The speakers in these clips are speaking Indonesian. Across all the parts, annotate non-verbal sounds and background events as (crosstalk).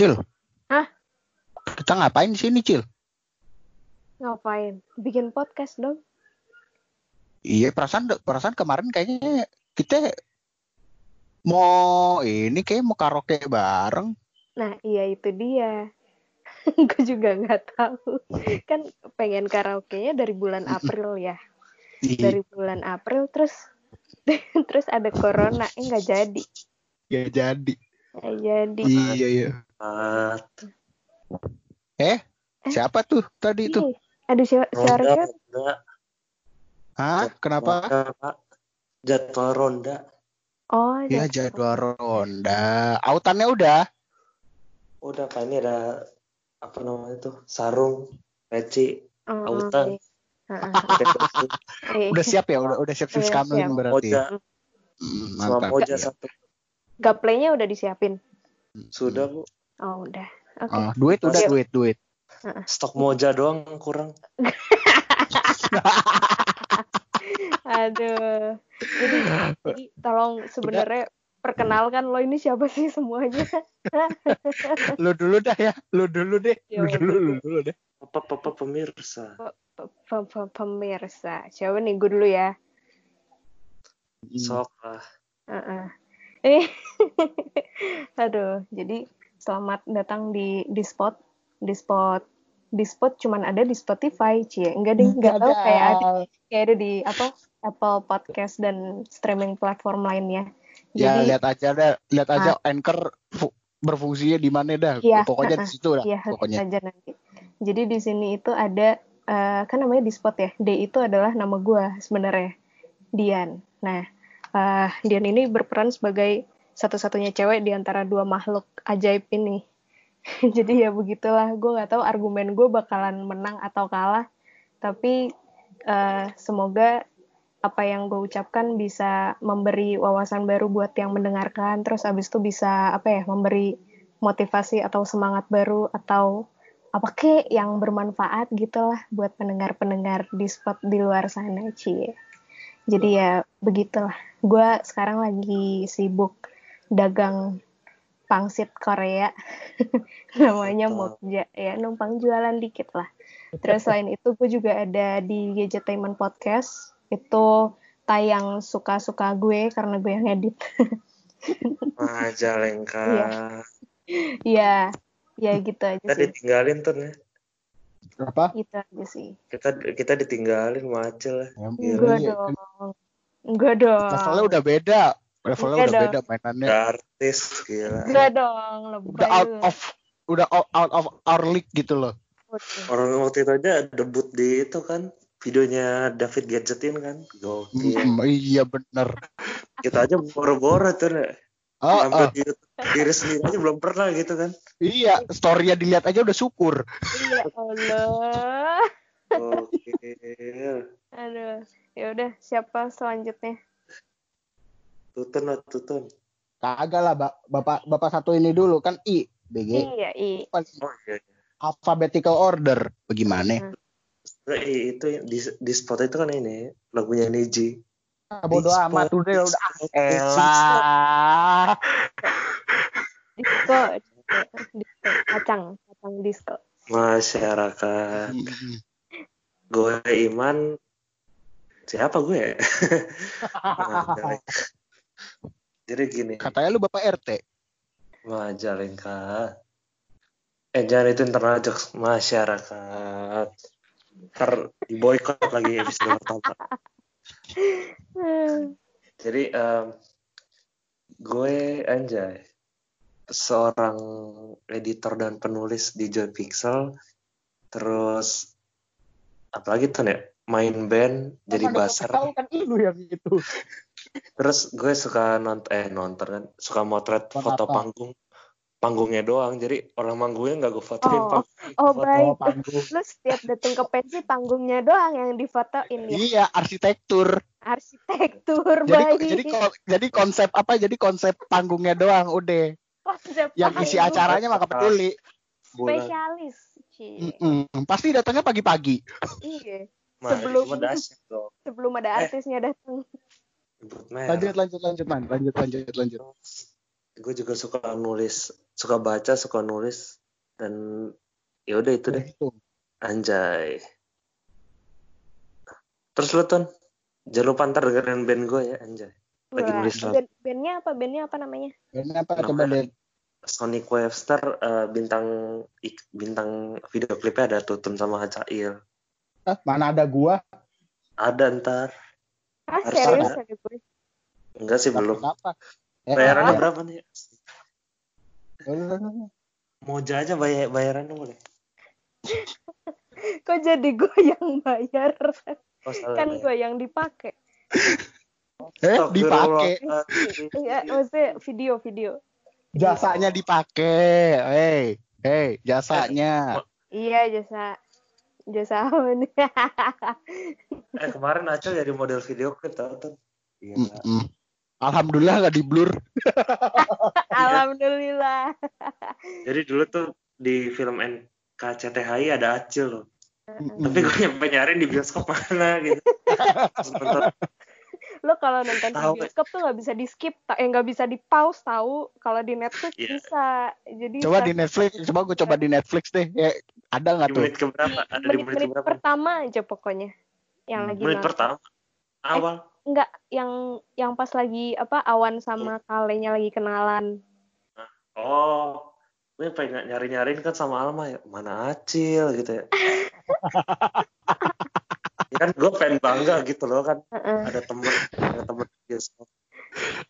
Cil. Hah? Kita ngapain di sini, Cil? Ngapain? Bikin podcast dong. Iya, perasaan perasaan kemarin kayaknya kita mau ini kayak mau karaoke bareng. Nah, iya itu dia. (laughs) Gue juga nggak tahu. Kan pengen karaoke-nya dari bulan April ya. Iya, Dari bulan April terus (laughs) terus ada corona, eh nggak jadi. ya jadi. Nggak jadi. Iya, iya. Mat, Eh, siapa tuh tadi itu? Ada siapa? ronda, Suaranya ronda. Hah? Kenapa? Ronda. Jadwal ronda. Oh, Ya jadwal. ronda. Autannya udah. Udah Pak, ini ada apa namanya tuh? Sarung, peci, Oh, autan. (laughs) (laughs) Eh, Udah siap ya? Udah udah siap Iya, kameling siap. berarti. Hmm, sama mantap. moja satu. Gaplenya udah disiapin. Sudah Bu. Oh, udah. Oke. Ah, duit udah duit duit. Stok moja doang kurang. (laughs) Aduh. Jadi, jadi tolong sebenarnya perkenalkan lo ini siapa sih semuanya? Lu dulu dah ya. Lu dulu deh. Ya Lu dulu lu dulu deh. Papa-papa pemirsa. Pe- pe- pe- Pemirsa. Siapa nih? Gue dulu ya. Sok lah. Heeh. Eh, (laughs) aduh. Jadi selamat datang di di spot, di spot, di spot cuman ada di Spotify, cie. Enggak deh, enggak tahu kayak ada kayak ada di apa Apple Podcast dan streaming platform lainnya. Ya Jadi lihat aja dah, lihat aja anchor fu- berfungsinya di mana dah. Iya, Pokoknya di uh-uh. (laughs) situ dah. Iya, lihat pokoknya. aja nanti. Jadi di sini itu ada eh, kan namanya di spot ya. D itu adalah nama gua sebenarnya. Dian. Nah, eh, Dian ini berperan sebagai satu-satunya cewek di antara dua makhluk ajaib ini. (laughs) Jadi ya begitulah. Gue nggak tahu argumen gue bakalan menang atau kalah. Tapi eh, semoga apa yang gue ucapkan bisa memberi wawasan baru buat yang mendengarkan. Terus abis itu bisa apa ya memberi motivasi atau semangat baru atau apa kek yang bermanfaat gitulah buat pendengar-pendengar di spot di luar sana cie. Jadi ya begitulah. Gue sekarang lagi sibuk dagang pangsit Korea. (laughs) Namanya. Mokja ya, numpang jualan dikit lah. Terus selain itu gue juga ada di Gadgetainment Podcast. Itu tayang suka-suka gue karena gue yang edit. Majalengka. (laughs) Iya. Iya, ya gitu aja Kita sih. ditinggalin tuh ya. Apa? Gitu aja sih. Kita kita ditinggalin macel. Ya, Enggak iya. dong. Enggak dong. Levelnya udah beda. Levelnya Iya udah dong. beda mainannya. Udah artis gila. Enggak dong, Udah lebay out lu. of udah out, out of our league gitu loh. Orang waktu itu aja debut di itu kan videonya David Gadgetin kan. Gokil. Hmm, iya bener. Kita aja boro-boro tuh. Nek. Oh, Sampai oh, di diri sendiri aja belum pernah gitu kan. iya, story-nya dilihat aja udah syukur. Ya (laughs) Allah. Gokil. Aduh. Ya udah, siapa selanjutnya? Tutun lah tutun. Kagak lah, Ba- Bapak Bapak satu ini dulu kan I, BG. Iya, i. Oh iya. iya. Alphabetical order. Bagaimana? Nah, i- itu di, di spot itu kan ini lagunya Niji. Ah, bodoh Di amat udah udah. di Elah. Disco. disco. Kacang. Kacang disco. Masyarakat. Hmm. Gue Iman. Siapa gue? Majalengka. (laughs) Jadi gini. Katanya lu Bapak RT. Majalengka. Eh jangan itu internal jokes masyarakat. Ntar di boykot lagi episode pertama. Jadi em, gue anjay seorang editor dan penulis di Joy Pixel. Terus apalagi tuh ya main band jadi buzzer. Tahu kan lu yang itu. Terus gue suka nonton eh nonton kan suka motret Nonton foto apa? panggung panggungnya doang. Jadi orang manggungnya nggak gue fotoin. Oh, Pak. Oh, Oh, baik. panggung. Lu setiap datang ke pensi panggungnya doang yang difotoin ya. Iya, arsitektur. Arsitektur Jadi baik. jadi jadi konsep apa? Jadi konsep panggungnya doang udah. Konsep Yang isi panggung. acaranya mah nggak peduli. Spesialis. Cie. Mm-mm. Pasti datangnya pagi-pagi. Iya. Sebelum- dong. Sebelum ada Eh. artisnya datang. Lanjut lanjut lanjut man. Lanjut lanjut lanjut. gue juga suka nulis suka baca suka nulis dan ya udah itu deh anjay terus lu ton jangan lupa ntar dengerin band gue ya anjay lagi Wah, nulis lagu. band, bandnya apa? Bandnya apa namanya? Ini apa coba deh. Sonic Webster eh, bintang ik- bintang video klipnya ada Tutun sama Hacail Ah, mana ada gua? ada ntar Ah, Harus serius ada. ada gue. enggak sih belum Apa? Eh, bayarannya berapa nih Moja aja bayar bayarannya boleh (laughs) Kok jadi gue yang bayar? oh, kan bayar. gue yang dipakai. (laughs) Eh, dipakai. Iya, maksudnya video-video. Jasanya dipakai. Hei, hei, jasanya. Iya, jasa jasa apa nih? eh kemarin Acel jadi model video klip tau tuh Iya. Alhamdulillah nggak di blur. (laughs) Alhamdulillah. Jadi dulu tuh di film NKCTHI ada Acil loh. Tapi gue nyampe nyariin di bioskop mana gitu. Lo kalau nonton Tahu. di bioskop tuh nggak bisa di skip, eh nggak bisa di pause tahu. Kalau di Netflix Iya. bisa. Jadi Coba pas di Netflix, coba gue coba di Netflix deh. Ya, ada nggak tuh? menit keberapa? Ada di menit keberapa? pertama aja pokoknya. Yang lagi Menit nonton. pertama. Awal. Enggak, yang yang pas lagi apa Awan sama Kalenya lagi kenalan. Oh, gue pengen nyari-nyariin kan sama Alma ya. Mana Acil gitu ya. ya (laughs) kan gue pengen bangga gitu loh kan. Ada temen, ada temen bioskop.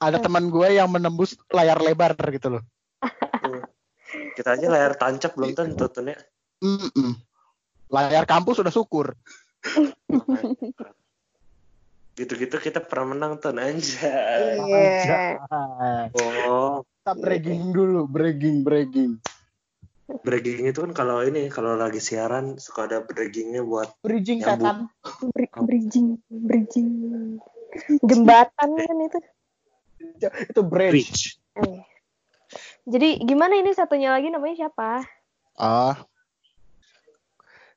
Ada teman gue yang menembus layar lebar gitu loh. Kita aja layar tancap belum tentu tuh ya. Mm-mm. Layar kampus sudah syukur. (laughs) Gitu-gitu kita pernah menang tuh anjay. Iya. Ah, Oh, Kita breaking dulu, breaking, breaking. bragging itu kan kalau ini kalau lagi siaran suka ada braggingnya buat Bridging Yang setan. Bri- bridging, bridging. Jembatan kan itu. Itu bridge. bridge. Eh. Jadi gimana ini satunya lagi namanya siapa? Oh.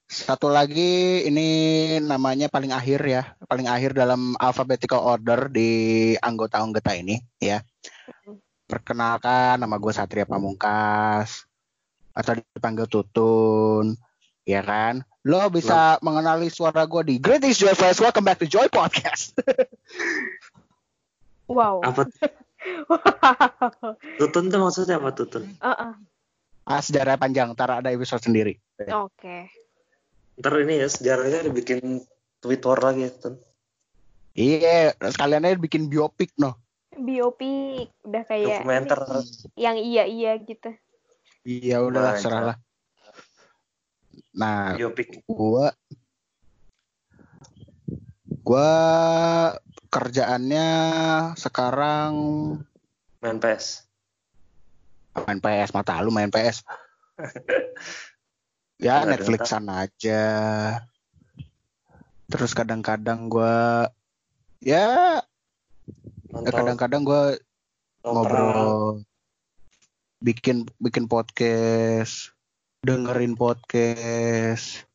Satu lagi ini namanya paling akhir ya, paling akhir dalam alphabetical order di anggota-anggota ini ya. Perkenalkan nama gue Satria Pamungkas atau dipanggil Tutun, ya kan? Lo bisa mengenali suara gue di Greatest Joy Fest. Welcome back to Joy Podcast. (laughs) Wow. Apa (laughs) tutun tuh maksudnya apa tutun? Heeh. ah, sejarah panjang, ntar ada episode sendiri. Oke. Ntar ini ya sejarahnya dibikin Twitter lagi tun. Iya, sekalian aja bikin biopik no. Biopik udah kayak Dokumenter. yang iya-iya gitu. Iya udah Banyak. serah lah. Nah, Biopik. gua gua kerjaannya sekarang Main PS. main PS mata lu main PS. (laughs) ya ada Netflixan aja. Terus kadang-kadang gua ya Nonton, kadang-kadang gua nongkrong. ngobrol bikin bikin podcast dengerin podcast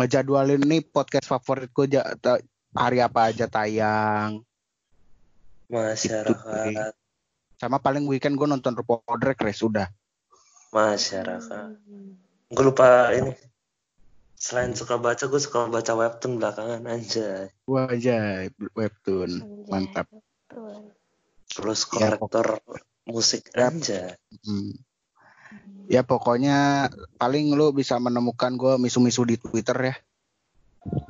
ngejadwalin nih podcast favorit gue ta- hari apa aja tayang Masyarakat. sama paling weekend gue nonton Drag Race udah Masyarakat. Hmm. Gue lupa ini. Selain suka baca, gue suka baca webtoon belakangan anjay. Wah aja webtoon Anjay, mantap. Terus Ya, kolektor musik Ya. anjay. Hmm. ya pokoknya paling lu bisa menemukan gue misu-misu di Twitter ya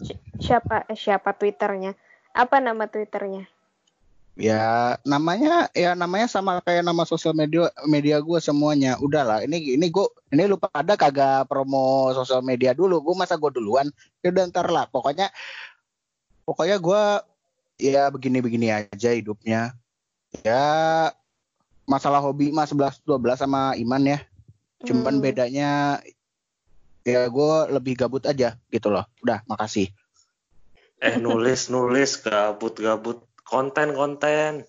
Si- Siapa eh, siapa Twitternya? Apa nama Twitternya? Ya namanya ya namanya sama kayak nama sosial media media gue semuanya. Udahlah ini ini gue ini lupa ada kagak promo sosial media dulu. Gue masa gue duluan? Ya udah ntar lah. Pokoknya pokoknya gue ya begini-begini aja hidupnya. Ya masalah hobi mah 11 12 sama Iman ya. Cuman Hmm. bedanya ya gue lebih gabut aja gitu loh. Udah makasih. Eh nulis nulis. Gabut gabut konten konten.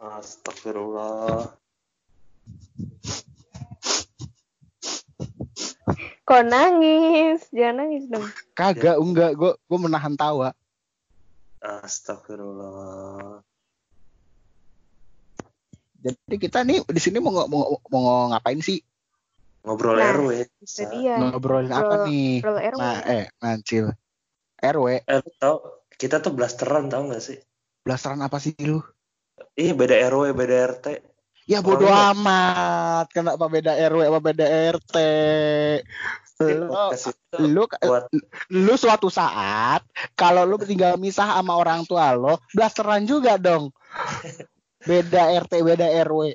Astagfirullah. Kok nangis? Jangan nangis dong. kagak enggak gue gue menahan tawa Astagfirullah. Jadi kita nih di sini mau, mau, mau ngapain sih? Ngobrol Nah, RW. Bisa. dia. Ngobrolin apa Ngobrol- nih? Ngobrol RW. Nah, eh, Mancil. RW, Eh, tau, kita tuh blasteran tau gak sih? Blasteran apa sih lu? Ih, beda RW, beda RT. Ya bodo Oh, iya. amat. Kenapa beda RW apa beda RT? Jadi Lu, lu, buat lu suatu saat kalau lu tinggal misah sama orang tua lo, blasteran juga dong. (laughs) Beda RT, beda RW.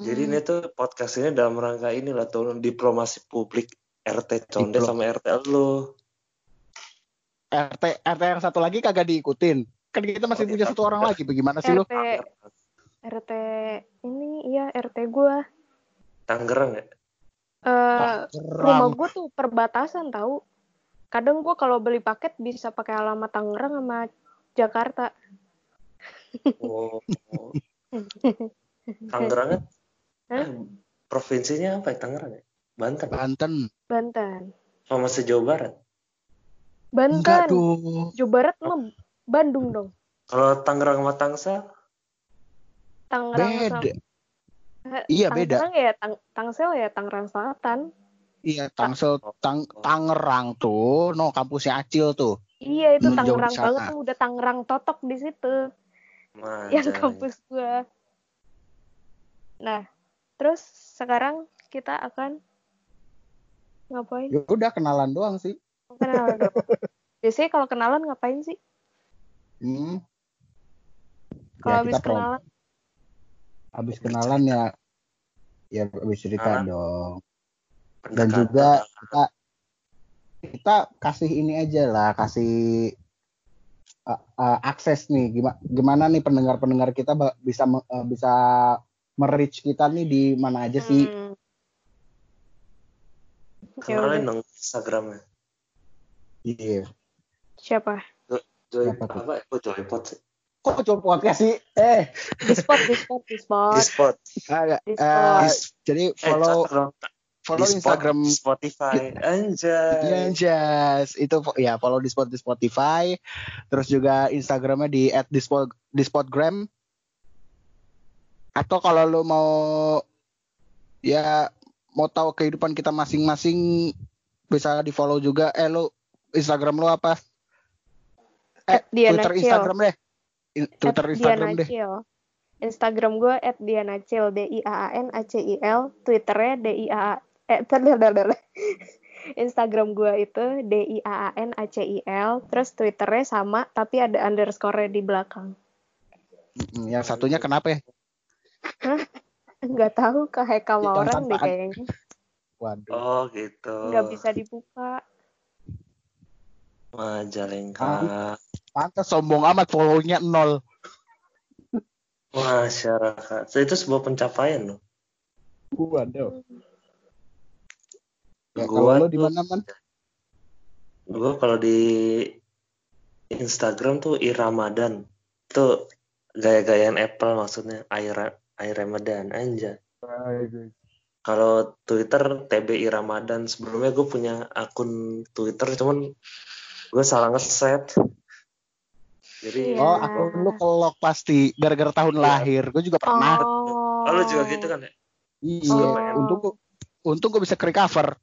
Jadi Hmm. ini tuh podcast ini dalam rangka ini lah tuh diplomasi publik RT Condet Diplo- sama RT lu. RT RT yang satu lagi kagak diikutin. Kan kita masih Oh, punya satu orang lagi. Bagaimana sih lu? RT RT ini iya RT gua. Tangerang ya? Eh rumah gua tuh perbatasan tahu. Kadang gua kalau beli paket bisa pakai alamat Tangerang sama Jakarta. Oh. Tangerang kan? Hah? Eh, provinsinya apa ya Tangerang ya? Banten. Banten. Banten. Sama se-Jawa Barat. Enggak Banten. tuh. Jawa Barat mah Bandung dong. Kalau Tangerang sama Tangsel, Tangerang Beda. sama- Eh, Iya, beda. Tangerang ya Tang Tangsel ya Tangerang Selatan. Iya, Tangsel Tang, Tangerang tuh, no kampusnya Acil tuh. Iya itu Tangerang sana. banget tuh udah Tangerang totok di situ. Nah, yang kampus gua. Nah, terus sekarang kita akan ngapain? Ya udah kenalan doang sih. Kenalan dong. (laughs) Biasanya kalau kenalan ngapain sih? Hmm. Kalau Ya, habis kita prom- kenalan, Habis kenalan ya ya habis cerita Ah. dong. Dan juga kita kita kasih ini aja lah, kasih uh, uh, akses nih gimana gimana nih pendengar-pendengar kita bisa uh, bisa merich kita nih di mana aja sih. hmm, Kenalin dong Instagramnya. Iya. siapa? Joy, apa? Oh, Joypot sih. Kok coba podcast sih? Eh, Di spot, di spot, di spot. Di spot. agak, Di eh, spot. jadi Eh, follow dong. follow Di Instagram Spotify. Iya, Anjay. Yes, itu ya follow di spot di Spotify, terus juga Instagramnya di @dispot dispotgram. Atau kalau lu mau ya mau tahu kehidupan kita masing-masing bisa di follow juga. Eh lu Instagram lu apa? Eh At Diana Twitter Chill. Instagram deh. Twitter At Instagram Diana deh. Chill. Instagram gue at Diana Chill, D I A A N A C I L. Twitternya D I A A eh tadadadada. (laughs) Instagram gue itu D I A A N A C I L. Terus Twitternya sama tapi ada underscore di belakang. Yang satunya kenapa ya? Nggak tahu ke hack sama Yang orang deh kayaknya. Waduh. Oh gitu. Nggak bisa dibuka. Majalengka. Pantes sombong amat follow-nya nol. Masyarakat. So, itu sebuah pencapaian loh. Waduh. Ya, Gua kalau di tuh- mana man? Gue kalau di Instagram tuh I Ramadan. Itu gaya-gayaan Apple maksudnya. Air Air Ramadan anjay. Kalau Twitter TBI Ramadan sebelumnya gue punya akun Twitter cuman gue salah ngeset. Jadi Iya. Oh, aku lu kelok pasti gara-gara tahun Iya. lahir. Gue juga pernah. Oh. oh, lu juga gitu kan ya? Iya, Oh. untung gua, untung gue bisa ke recover.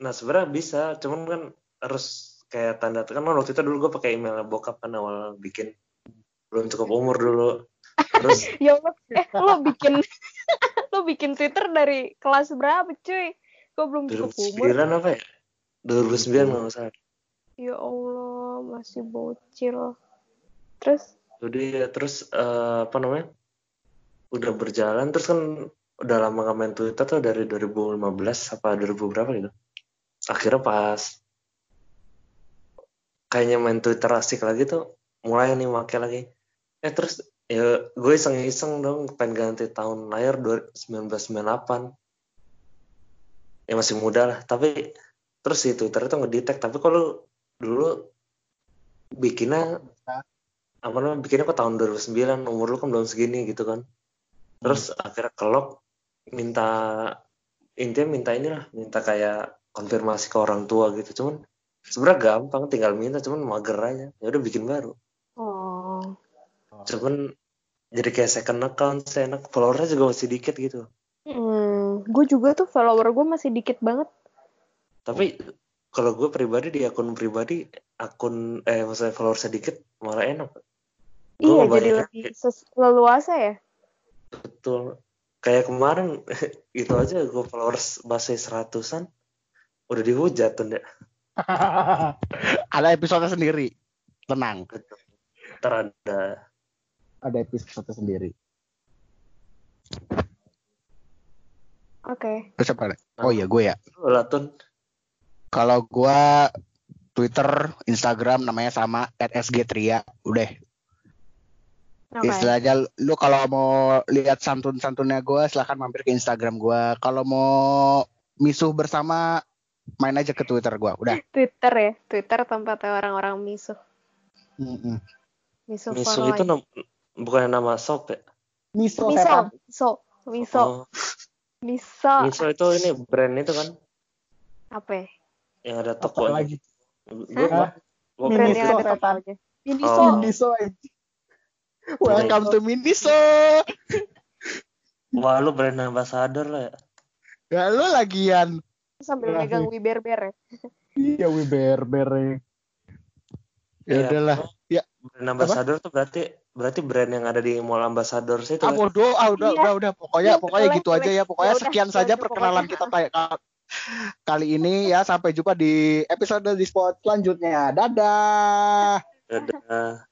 Nah sebenarnya bisa, cuman kan harus kayak tanda kan waktu itu dulu gue pakai email bokap kan awal bikin belum cukup umur dulu. Terus (laughs) Ya Allah, eh lo bikin (laughs) lo bikin Twitter dari kelas berapa cuy? Gue belum cukup umur. 2009 apa ya? 2009 kalau nggak salah. Ya Allah, masih bocil. Terus Jadi ya, terus eh, apa namanya? Udah berjalan terus kan udah lama nggak main Twitter tuh dari 2015 apa 2000 berapa gitu. Akhirnya pas kayaknya main Twitter asik lagi tuh mulai nih make lagi. Eh terus ya gue iseng-iseng dong pengen ganti tahun lahir dua- 1998. Ya masih muda lah, tapi terus si Twitter itu ngedetect tapi kalau dulu bikinnya apa namanya bikinnya kok tahun 2009 umur lu kan belum segini gitu kan. Terus akhirnya kelok minta intinya minta inilah minta kayak konfirmasi ke orang tua gitu. Cuman sebenarnya gampang tinggal minta cuman mager aja. Ya udah bikin baru. Oh, cuman jadi kayak second account saya enak followernya juga masih dikit gitu. Hmm, gue juga tuh follower gue masih dikit banget. tapi kalau gue pribadi di akun pribadi akun eh maksudnya follower sedikit malah enak iya, jadi banyak- lebih ses- leluasa ya. betul kayak kemarin (laughs) itu aja gue followers bahasa seratusan udah dihujat tuh (laughs) Ndek. ada episode sendiri. Tenang, ntar ada ada episode sendiri. Oke. Terus apa? Oh iya gue ya. lu lah Tun. Kalau gua Twitter, Instagram namanya sama @sgtria. Udah. Oke. Istilahnya lu kalau mau lihat santun-santunnya gua silahkan mampir ke Instagram gua. Kalau mau misuh bersama main aja ke Twitter gua. Udah. Twitter ya, Twitter tempatnya orang-orang misuh. Mm-mm. Misuh, miso for itu nam- bukan nama sop ya Miso, miso, setan. miso, miso, Oh, miso. miso itu ini brand itu kan Apa ya? yang ada Apa toko lagi? gue Hah? gua- Brand yang ada toko aja. Miniso. Oh. Miniso. anjing. Welcome to Miniso. wah lu brand ambassador lah ya Ya lu lagian. Sambil megang sih. wiber-ber ya. Iya, wi ber Ya Iya. udahlah. Ya. brand ambassador tuh berarti berarti brand yang ada di mall ambassador itu Ah kan? bodoh, ah udah, Iya. udah, udah. Pokoknya, Iya, pokoknya boleh, gitu aja boleh. ya. Pokoknya Ya udah, sekian itu saja aja perkenalan pokoknya. kita kayak ka- kali ini ya. Sampai jumpa di episode di spot selanjutnya. Dadah. Dadah.